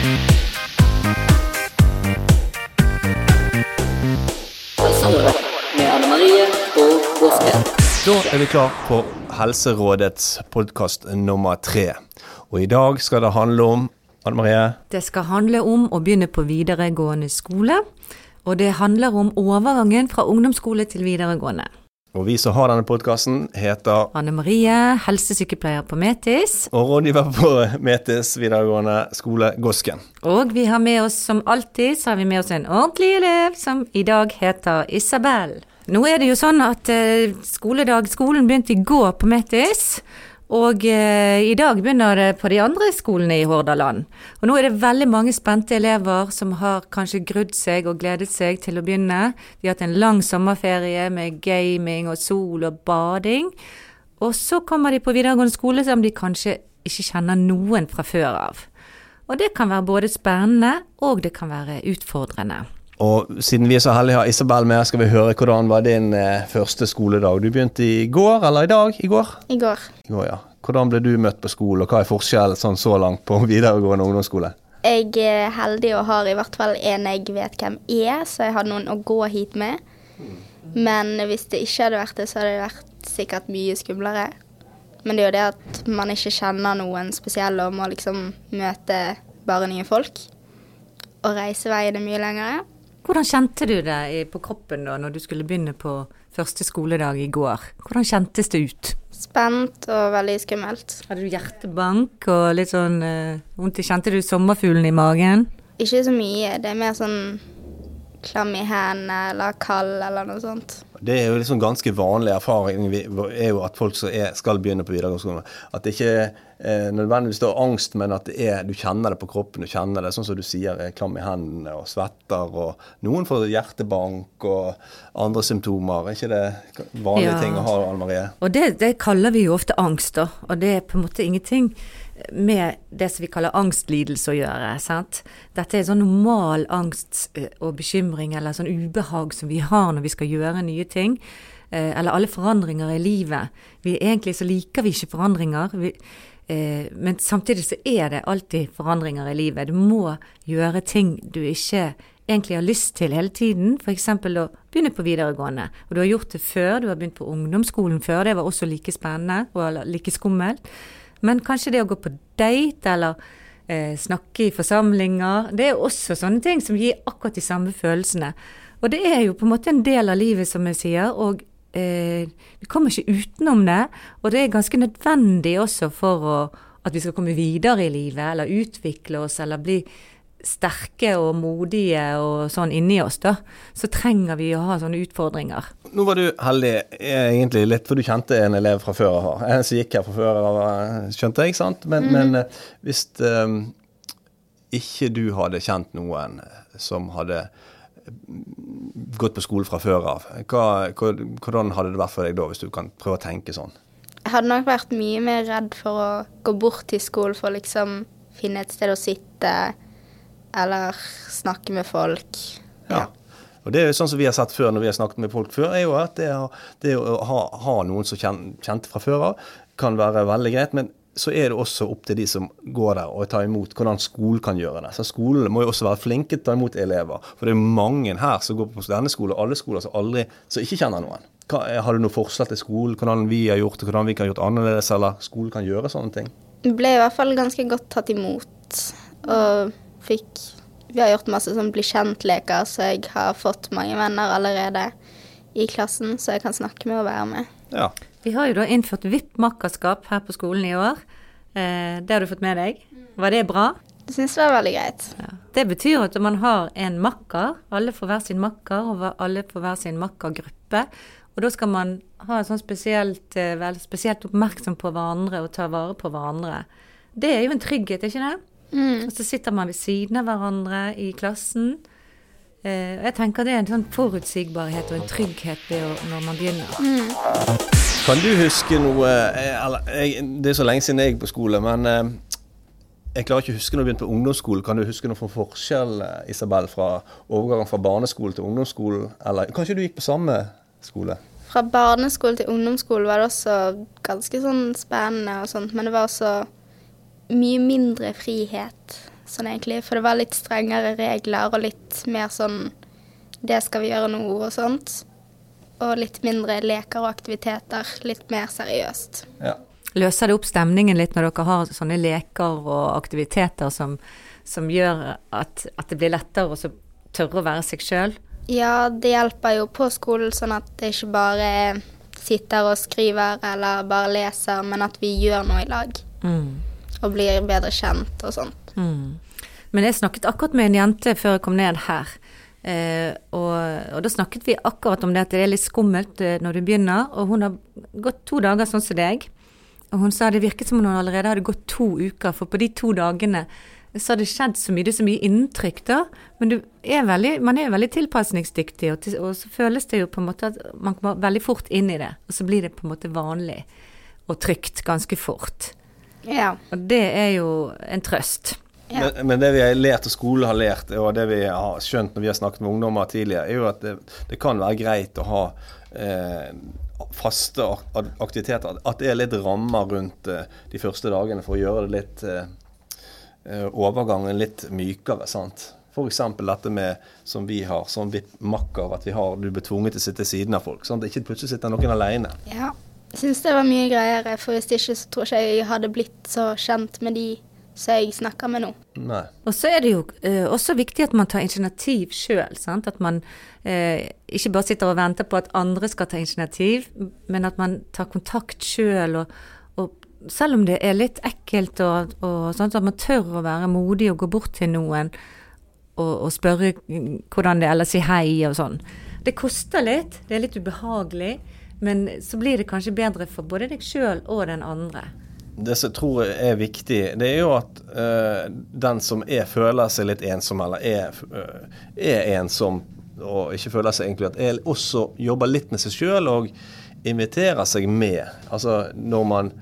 Da er vi klar for Helserådets podkast nummer tre. Og i dag skal det handle om Anne Marie? Det skal handle om å begynne på videregående skole. Og det handler om overgangen fra ungdomsskole til videregående. Og vi som har denne podkasten, heter Anne Marie, helsesykepleier på Metis. Og rådgiver på Metis videregående skole Gosken. Og vi har med oss, som alltid, så har vi med oss en ordentlig elev som i dag heter Isabel. Nå er det jo sånn at eh, skoledag, skolen begynte i går på Metis. Og eh, i dag begynner det på de andre skolene i Hordaland. Og nå er det veldig mange spente elever som har kanskje grudd seg og gledet seg til å begynne. De har hatt en lang sommerferie med gaming og sol og bading. Og så kommer de på videregående skole som de kanskje ikke kjenner noen fra før av. Og det kan være både spennende og det kan være utfordrende. Og siden vi er så heldige å ha Isabel med, skal vi høre hvordan var din eh, første skoledag. Du begynte i går, eller i dag? I går? I går. I går, ja. Hvordan ble du møtt på skolen, og hva er forskjellen sånn så langt på videregående ungdomsskole? Jeg er heldig og har i hvert fall en jeg vet hvem er, så jeg har noen å gå hit med. Men hvis det ikke hadde vært det, så hadde det vært sikkert mye skumlere. Men det er jo det at man ikke kjenner noen spesielle og må liksom møte bare nye folk. Og reiseveien er mye lengre. Hvordan kjente du det på kroppen da når du skulle begynne på første skoledag i går? Hvordan kjentes det ut? Spent og veldig skummelt. Hadde du hjertebank og litt sånn eh, vondt uh, Kjente du sommerfuglen i magen? Ikke så mye. Det er mer sånn klam i hendene eller kald eller noe sånt. Det er jo liksom ganske vanlig erfaring er jo at folk som er, skal begynne på videregående skole, at det ikke eh, nødvendigvis er angst, men at det er, du kjenner det på kroppen. Du kjenner det sånn som du sier, er klam i hendene og svetter. og Noen får hjertebank og andre symptomer. Er ikke det vanlige Ja. ting å ha, Anne Marie? Og det, det kaller vi jo ofte angst, da. Og det er på en måte ingenting med det som vi kaller angstlidelse å gjøre. sant? Dette er sånn normal angst eh, og bekymring eller sånn ubehag som vi har når vi skal gjøre nye ting. Eh, Eller alle forandringer i livet. Vi, egentlig så liker vi ikke forandringer. Vi, men samtidig så er det alltid forandringer i livet. Du må gjøre ting du ikke egentlig har lyst til hele tiden. F.eks. å begynne på videregående. Og du har gjort det før, du har begynt på ungdomsskolen før. Det var også like spennende og like skummelt. Men kanskje det å gå på date eller eh, snakke i forsamlinger, det er også sånne ting som gir akkurat de samme følelsene. Og det er jo på en måte en del av livet, som jeg sier. og eh, vi kommer ikke utenom det. Og det er ganske nødvendig også for å, at vi skal komme videre i livet, eller utvikle oss, eller bli sterke og modige og sånn inni oss, da. Så trenger vi å ha sånne utfordringer. Nå var du heldig eh, egentlig litt, for du kjente en elev fra før av. En som gikk her fra før av, eh, skjønte jeg, sant? Men, men eh, hvis um, ikke du hadde kjent noen som hadde gått på skole fra før av, hva, hvordan hadde det vært for deg da, hvis du kan prøve å tenke sånn? Jeg hadde nok vært mye mer redd for å gå bort til skolen for å liksom finne et sted å sitte, eller snakke med folk. Ja. Og det er jo sånn som vi har sett før når vi har snakket med folk før, er jo at det, å- det å ha, ha noen som kjente fra før av, kan være veldig greit. Men så er det også opp til de som går der og tar imot, hvordan skolen kan gjøre det. Så Skolen må jo også være flinke til å ta imot elever. For det er mange her som går på denne skolen, og alle skoler som aldri, som ikke kjenner noen. Hva, har du noe forslag til skolen, hvordan vi har gjort det, hvordan vi kan gjort annerledes, eller skolen kan gjøre sånne ting? Ble i hvert fall ganske godt tatt imot, og fikk Vi har gjort masse sånn bli kjent-leker, så jeg har fått mange venner allerede i klassen, så jeg kan snakke med og være med. Ja. Vi har jo da innført VIP-makkerskap her på skolen i år. Eh, det har du fått med deg. Var det bra? Det syns jeg var veldig greit. Ja. Det betyr at man har en makker, alle får hver sin makker, og alle får hver sin makkergruppe. Og da skal man ha en sånn spesielt, eh, være spesielt oppmerksom på hverandre og ta vare på hverandre. Det er jo en trygghet, ikke det? Mm. Og så sitter man ved siden av hverandre i klassen. Eh, jeg tenker det er en sånn forutsigbarhet og en trygghet når man begynner. Kan du huske noe eh, eller, jeg, Det er så lenge siden jeg gikk på skole, men eh, jeg klarer ikke å huske når du begynte på ungdomsskole. Kan du huske noe for forskjell, eh, Isabel, fra overgangen fra barneskole til ungdomsskole? Eller kanskje du gikk på samme skole? Fra barneskole til ungdomsskole var det også ganske sånn spennende og sånt, men det var også mye mindre frihet. sånn egentlig. For det var litt strengere regler og litt mer sånn Det skal vi gjøre nå og sånt. Og litt mindre leker og aktiviteter. Litt mer seriøst. Ja. Løser det opp stemningen litt når dere har sånne leker og aktiviteter som, som gjør at, at det blir lettere å tørre å være seg sjøl? Ja, det hjelper jo på skolen, sånn at det ikke bare sitter og skriver eller bare leser, men at vi gjør noe i lag. Mm. Og blir bedre kjent og sånt. Mm. Men jeg snakket akkurat med en jente før jeg kom ned her. Eh, og, og da snakket vi akkurat om det at det er litt skummelt eh, når du begynner. Og hun har gått to dager sånn som deg. Og hun sa det virket som om hun allerede hadde gått to uker, for på de to dagene så har det skjedd så mye, det er så mye inntrykk da. Men er veldig, man er veldig tilpasningsdyktig, og, til, og, så føles det jo på en måte at man kommer veldig fort inn i det. Og så blir det på en måte vanlig og trygt ganske fort. Ja. Og det er jo en trøst. Ja. Men, men det vi har lært og skolen har lært, og det vi har skjønt når vi har snakket med ungdommer tidligere, er jo at det, det kan være greit å ha eh, faste aktiviteter. At det er litt rammer rundt eh, de første dagene for å gjøre det litt eh, eh, overgangen litt mykere. sant? F.eks. dette med, som vi har, som vi makker, at vi har, du blir tvunget til å sitte siden av folk. sant? Ikke plutselig sitter noen alene. ja. Jeg syns det var mye greiere, for hvis ikke så tror ikke jeg hadde blitt så kjent med de som jeg snakker med nå. Nei. Og så er det jo eh, også viktig at man tar initiativ sjøl. At man eh, ikke bare sitter og venter på at andre skal ta initiativ, men at man tar kontakt sjøl. Og, og selv om det er litt ekkelt, og, og sånt, at man tør å være modig og gå bort til noen og, og spørre hvordan det er, eller si hei og sånn. Det koster litt, det er litt ubehagelig, men så blir det kanskje bedre for både deg sjøl og den andre. Det som jeg tror er viktig, det er jo at uh, den som er, føler seg litt ensom, eller er, uh, er ensom og ikke føler seg egentlig at er, også jobber litt med seg sjøl og inviterer seg med. Altså når man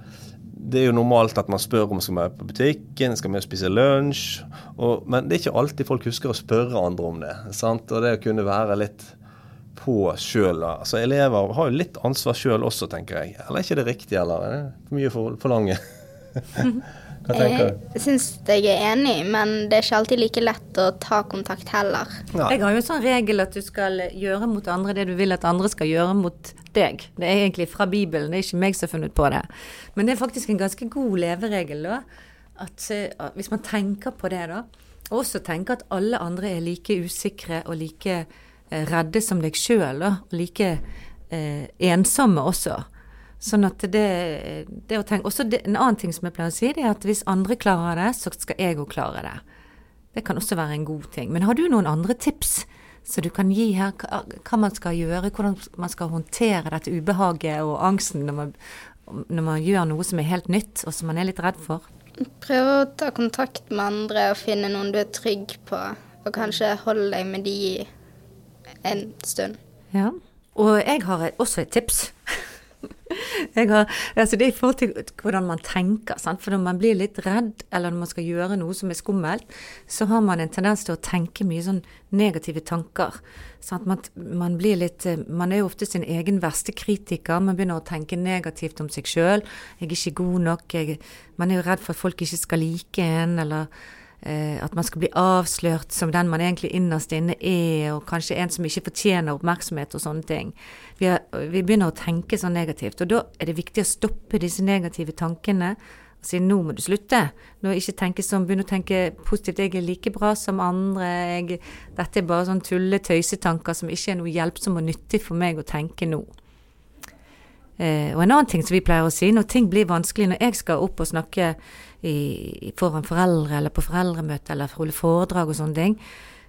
Det er jo normalt at man spør om skal man være på butikken, skal man spise lunsj, og, men det er ikke alltid folk husker å spørre andre om det. Sant? Og det kunne være litt på sjøl. Altså, elever har jo litt ansvar sjøl også, tenker jeg. Eller er ikke det riktig, eller? Er det for mye for lange? Hva tenker du? Jeg syns jeg er enig, men det er ikke alltid like lett å ta kontakt heller. Ja. Jeg har jo en sånn regel at du skal gjøre mot andre det du vil at andre skal gjøre mot deg. Det er egentlig fra Bibelen, det er ikke meg som har funnet på det. Men det er faktisk en ganske god leveregel, da. At, eh, at hvis man tenker på det, da. Og også tenker at alle andre er like usikre og like redde som deg sjøl, og like eh, ensomme også. Sånn at det, det å tenke Også det, en annen ting som jeg pleier å si, det er at hvis andre klarer det, så skal jeg òg klare det. Det kan også være en god ting. Men har du noen andre tips som du kan gi her, hva, hva man skal gjøre, hvordan man skal håndtere dette ubehaget og angsten når man, når man gjør noe som er helt nytt, og som man er litt redd for? Prøv å ta kontakt med andre og finne noen du er trygg på, og kanskje holde deg med de en stund. Ja. Og jeg har også et tips. Har, altså det er i forhold til hvordan man tenker. Sant? For når man blir litt redd, eller når man skal gjøre noe som er skummelt, så har man en tendens til å tenke mye sånn negative tanker. Man, man, blir litt, eh, man er jo ofte sin egen verste kritiker. Man begynner å tenke negativt om seg sjøl. 'Jeg er ikke god nok'. Jeg, man er jo redd for at folk ikke skal like en, eller at man skal bli avslørt som den man egentlig innerst inne er, og kanskje en som ikke fortjener oppmerksomhet og sånne ting. Vi, er, vi begynner å tenke sånn negativt, og da er det viktig å stoppe disse negative tankene. Og si nå må du slutte. Nå ikke tenke sånn, Begynne å tenke positivt. Jeg er like bra som andre. Jeg, dette er bare sånn tulle-tøysetanker som ikke er noe hjelpsom og nyttig for meg å tenke nå. Eh, og en annen ting som vi pleier å si når ting blir vanskelig, når jeg skal opp og snakke i, foran foreldre eller på foreldremøte eller holde foredrag og sånne ting,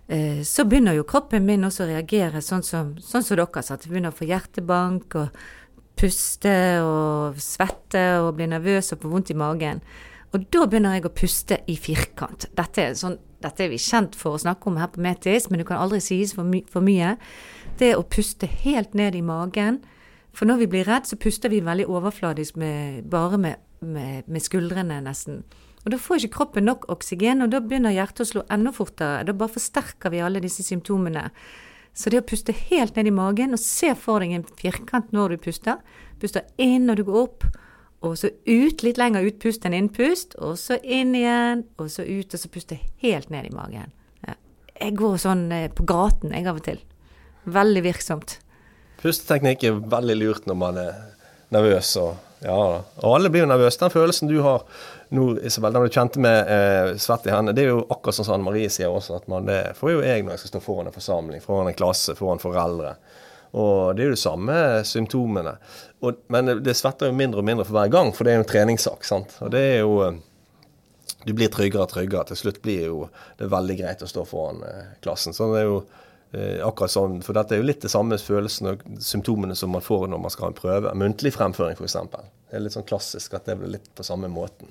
eh, så begynner jo kroppen min også å reagere sånn som, sånn som dere sa. Jeg begynner å få hjertebank og puste og svette og bli nervøs og få vondt i magen. Og da begynner jeg å puste i firkant. Dette er, sånn, dette er vi kjent for å snakke om her på Metis, men det kan aldri sies for, my for mye. Det å puste helt ned i magen. For når vi blir redd, så puster vi veldig overfladisk med, bare med, med, med skuldrene, nesten. Og da får ikke kroppen nok oksygen, og da begynner hjertet å slå enda fortere. Da bare forsterker vi alle disse symptomene. Så det å puste helt ned i magen, og se for deg en firkant når du puster. Puster inn når du går opp, og så ut, litt lenger utpust enn innpust, og så inn igjen, og så ut, og så puste helt ned i magen. Ja. Jeg går sånn eh, på gaten, jeg av og til. Veldig virksomt. Pusteteknikk er veldig lurt når man er nervøs. Og, ja, og alle blir jo nervøse. Den følelsen du har nå, Isabel, da du kjente med eh, svett i hendene, det er jo akkurat sånn som Anne Marie sier også, at man, det får jo jeg når jeg skal stå foran en forsamling, foran en klasse, foran foreldre. Og det er jo de samme symptomene. Og, men det svetter jo mindre og mindre for hver gang, for det er jo en treningssak. sant? Og det er jo eh, Du blir tryggere og tryggere. Til slutt blir jo det veldig greit å stå foran eh, klassen. Så det er jo akkurat sånn, For dette er jo litt det samme følelsene og symptomene som man får når man skal ha en prøve. Muntlig fremføring, f.eks. Det er litt sånn klassisk at det blir litt på samme måten.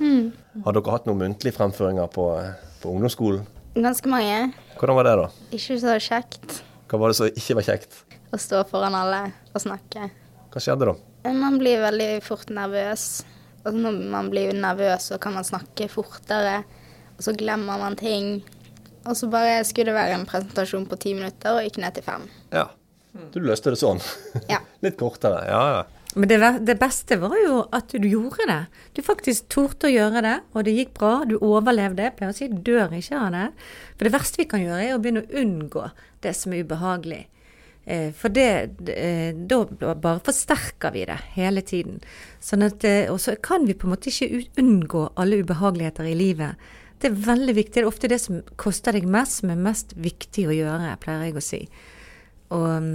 Har dere hatt noen muntlige fremføringer på, på ungdomsskolen? Ganske mange. Hvordan var det, da? Ikke så kjekt Hva var det som ikke var kjekt? å stå foran alle og snakke. Hva skjedde da? Man blir veldig fort nervøs. Og når man blir nervøs, så kan man snakke fortere, og så glemmer man ting. Og så bare skulle det være en presentasjon på ti minutter, og gikk ned til fem. Ja. Du løste det sånn. Ja. Litt kortere. Ja, ja. Men det, det beste var jo at du gjorde det. Du faktisk torde å gjøre det, og det gikk bra. Du overlevde. Jeg pleier å si dør ikke av det. For det verste vi kan gjøre, er å begynne å unngå det som er ubehagelig. Eh, For det, eh, da bare forsterker vi det hele tiden. Sånn at, eh, og så kan vi på en måte ikke unngå alle ubehageligheter i livet. Det er veldig viktig. Det er ofte det som koster deg mest, som er mest viktig å gjøre, pleier jeg å si. Og um,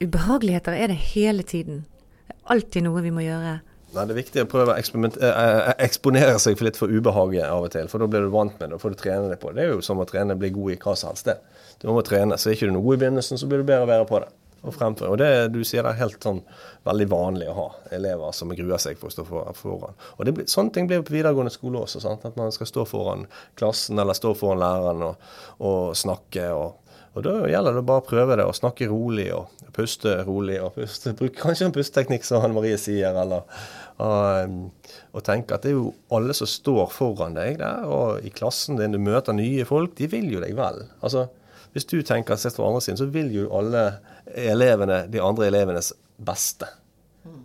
ubehageligheter er det hele tiden. Det er alltid noe vi må gjøre. Nei, Det er viktig å prøve å eh, eh, eksponere seg for litt for ubehaget av og til. For da blir du vant med det, og får du trene deg på det. Det er jo som å trene bli god i hva som helst. det. Du må trene. Så er ikke du noe god i begynnelsen, så blir du bedre og bedre på det. Og fremføre. Og det du sier det er helt sånn veldig vanlig å ha elever som gruer seg for å stå foran. Og blir, Sånne ting blir jo på videregående skole også. Sant? At man skal stå foran klassen eller stå foran læreren og, og snakke. og og Da gjelder det bare å prøve det, og snakke rolig og puste rolig. og puste, Bruke kanskje en pusteteknikk som Anne Marie sier, eller um, og tenke at det er jo alle som står foran deg der, og i klassen din, du møter nye folk, de vil jo deg vel. Altså, Hvis du tenker sett fra andre siden, så vil jo alle elevene, de andre elevenes beste.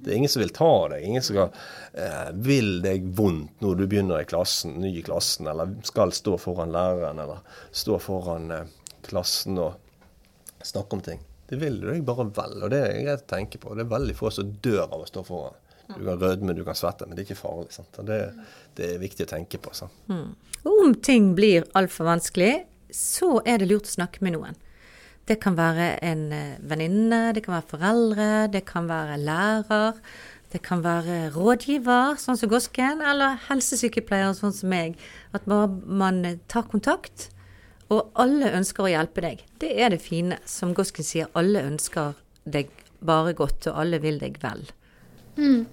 Det er ingen som vil ta deg. Ingen som skal, eh, vil deg vondt når du begynner i klassen, ny i klassen, eller skal stå foran læreren, eller stå foran eh, klassen og snakke om ting. Det vil du deg bare vel, og det er greit å tenke på. Det er veldig få som dør av å stå foran. Du kan rødme, du kan svette, men det er ikke farlig. Det, det er viktig å tenke på. Sant? Mm. om ting blir altfor vanskelig, så er det lurt å snakke med noen. Det kan være en eh, venninne, det kan være foreldre, det kan være lærer. Det kan være rådgiver, sånn som Gosken, eller helsesykepleier, sånn som meg. At man tar kontakt, og alle ønsker å hjelpe deg. Det er det fine. Som Gosken sier, alle ønsker deg bare godt, og alle vil deg vel.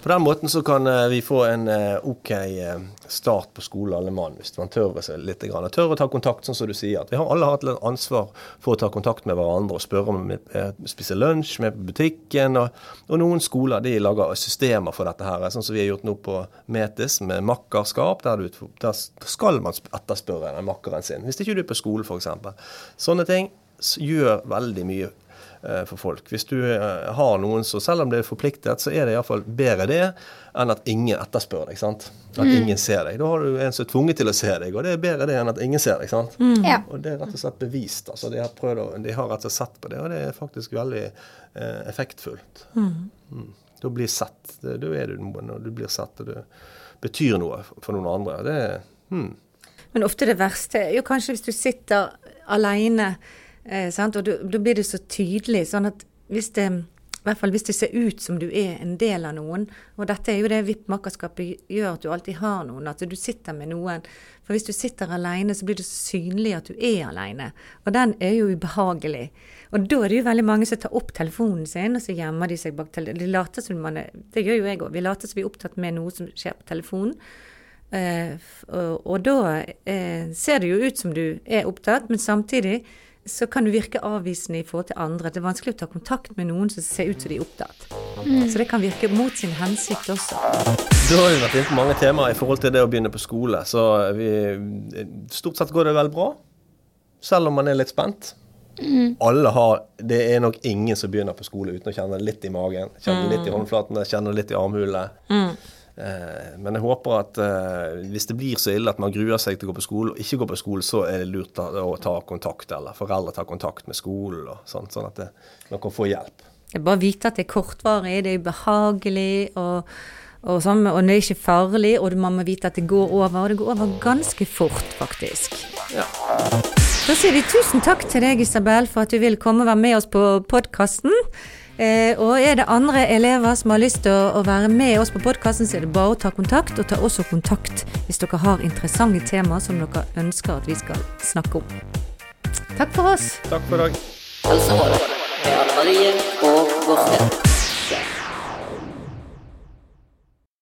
På den måten så kan eh, vi få en eh, OK eh, start på skole, alle mann, hvis man tør litt. Tør å ta kontakt, sånn som du sier. At vi har alle hatt litt ansvar for å ta kontakt med hverandre og spørre om vi spiser lunsj med på butikken. Og, og noen skoler de lager systemer for dette her, sånn som vi har gjort nå på Metis med makkerskap. Der, du, der skal man etterspørre makkeren sin. Hvis ikke du er på skole, f.eks. Sånne ting gjør veldig mye for folk. Hvis du eh, har noen som, selv om det er forpliktet, så er det iallfall bedre det enn at ingen etterspør deg. sant? At ingen ser deg. Da har du en som er tvunget til å se deg, og det er bedre det enn at ingen ser deg. sant? Ja. Og det er rett og slett bevist. altså De har prøvd å, de har rett og slett sett på det, og det er faktisk veldig eh, effektfullt. Mm. Da blir sett. du da er du noen, og du blir sett, og du betyr noe for noen andre. Det er hmm. Men ofte det verste er jo kanskje hvis du sitter alene, eh, og da blir det så tydelig. sånn at hvis det, i hvert fall hvis det ser ut som du er en del av noen, og dette er jo det VIP-makkerskapet gjør, at du alltid har noen, at du sitter med noen. For hvis du sitter alene, så blir det så synlig at du er alene. Og den er jo ubehagelig. Og da er det jo veldig mange som tar opp telefonen sin, og så gjemmer de seg bak telefonen. De later som man er, det gjør jo jeg òg. Vi later som vi er opptatt med noe som skjer på telefonen. Eh, og, og da eh, ser det jo ut som du er opptatt, men samtidig så kan du virke avvisende i forhold til andre. Det er vanskelig å ta kontakt med noen som ser ut som de er opptatt. Så det kan virke mot sin hensikt også. Da har vi vært inne på mange temaer i forhold til det å begynne på skole. Så vi, stort sett går det vel bra, selv om man er litt spent. Alle har Det er nok ingen som begynner på skole uten å kjenne det litt i magen. Kjenne det litt i håndflatene, kjenne det litt i armhulene. Eh, men jeg håper at eh, hvis det blir så ille at man gruer seg til å gå på skole, og ikke gå på skole, så er det lurt å, å ta kontakt, eller foreldre tar kontakt med skolen, og sånt, sånn at det, man kan få hjelp. Det er bare å vite at det er kortvarig, det er ubehagelig, og, og, sånn, og det er ikke farlig, og man må vite at det går over, og det går over ganske fort, faktisk. Ja. Da sier vi tusen takk til deg, Isabel, for at du vil komme og være med oss på podkasten. Eh, og er det andre elever som har lyst til å, å være med oss på podkasten, så er det bare å ta kontakt, og ta også kontakt hvis dere har interessante temaer som dere ønsker at vi skal snakke om. Takk for oss. Takk for i dag. Altså, Anne Marie og Gårdstein.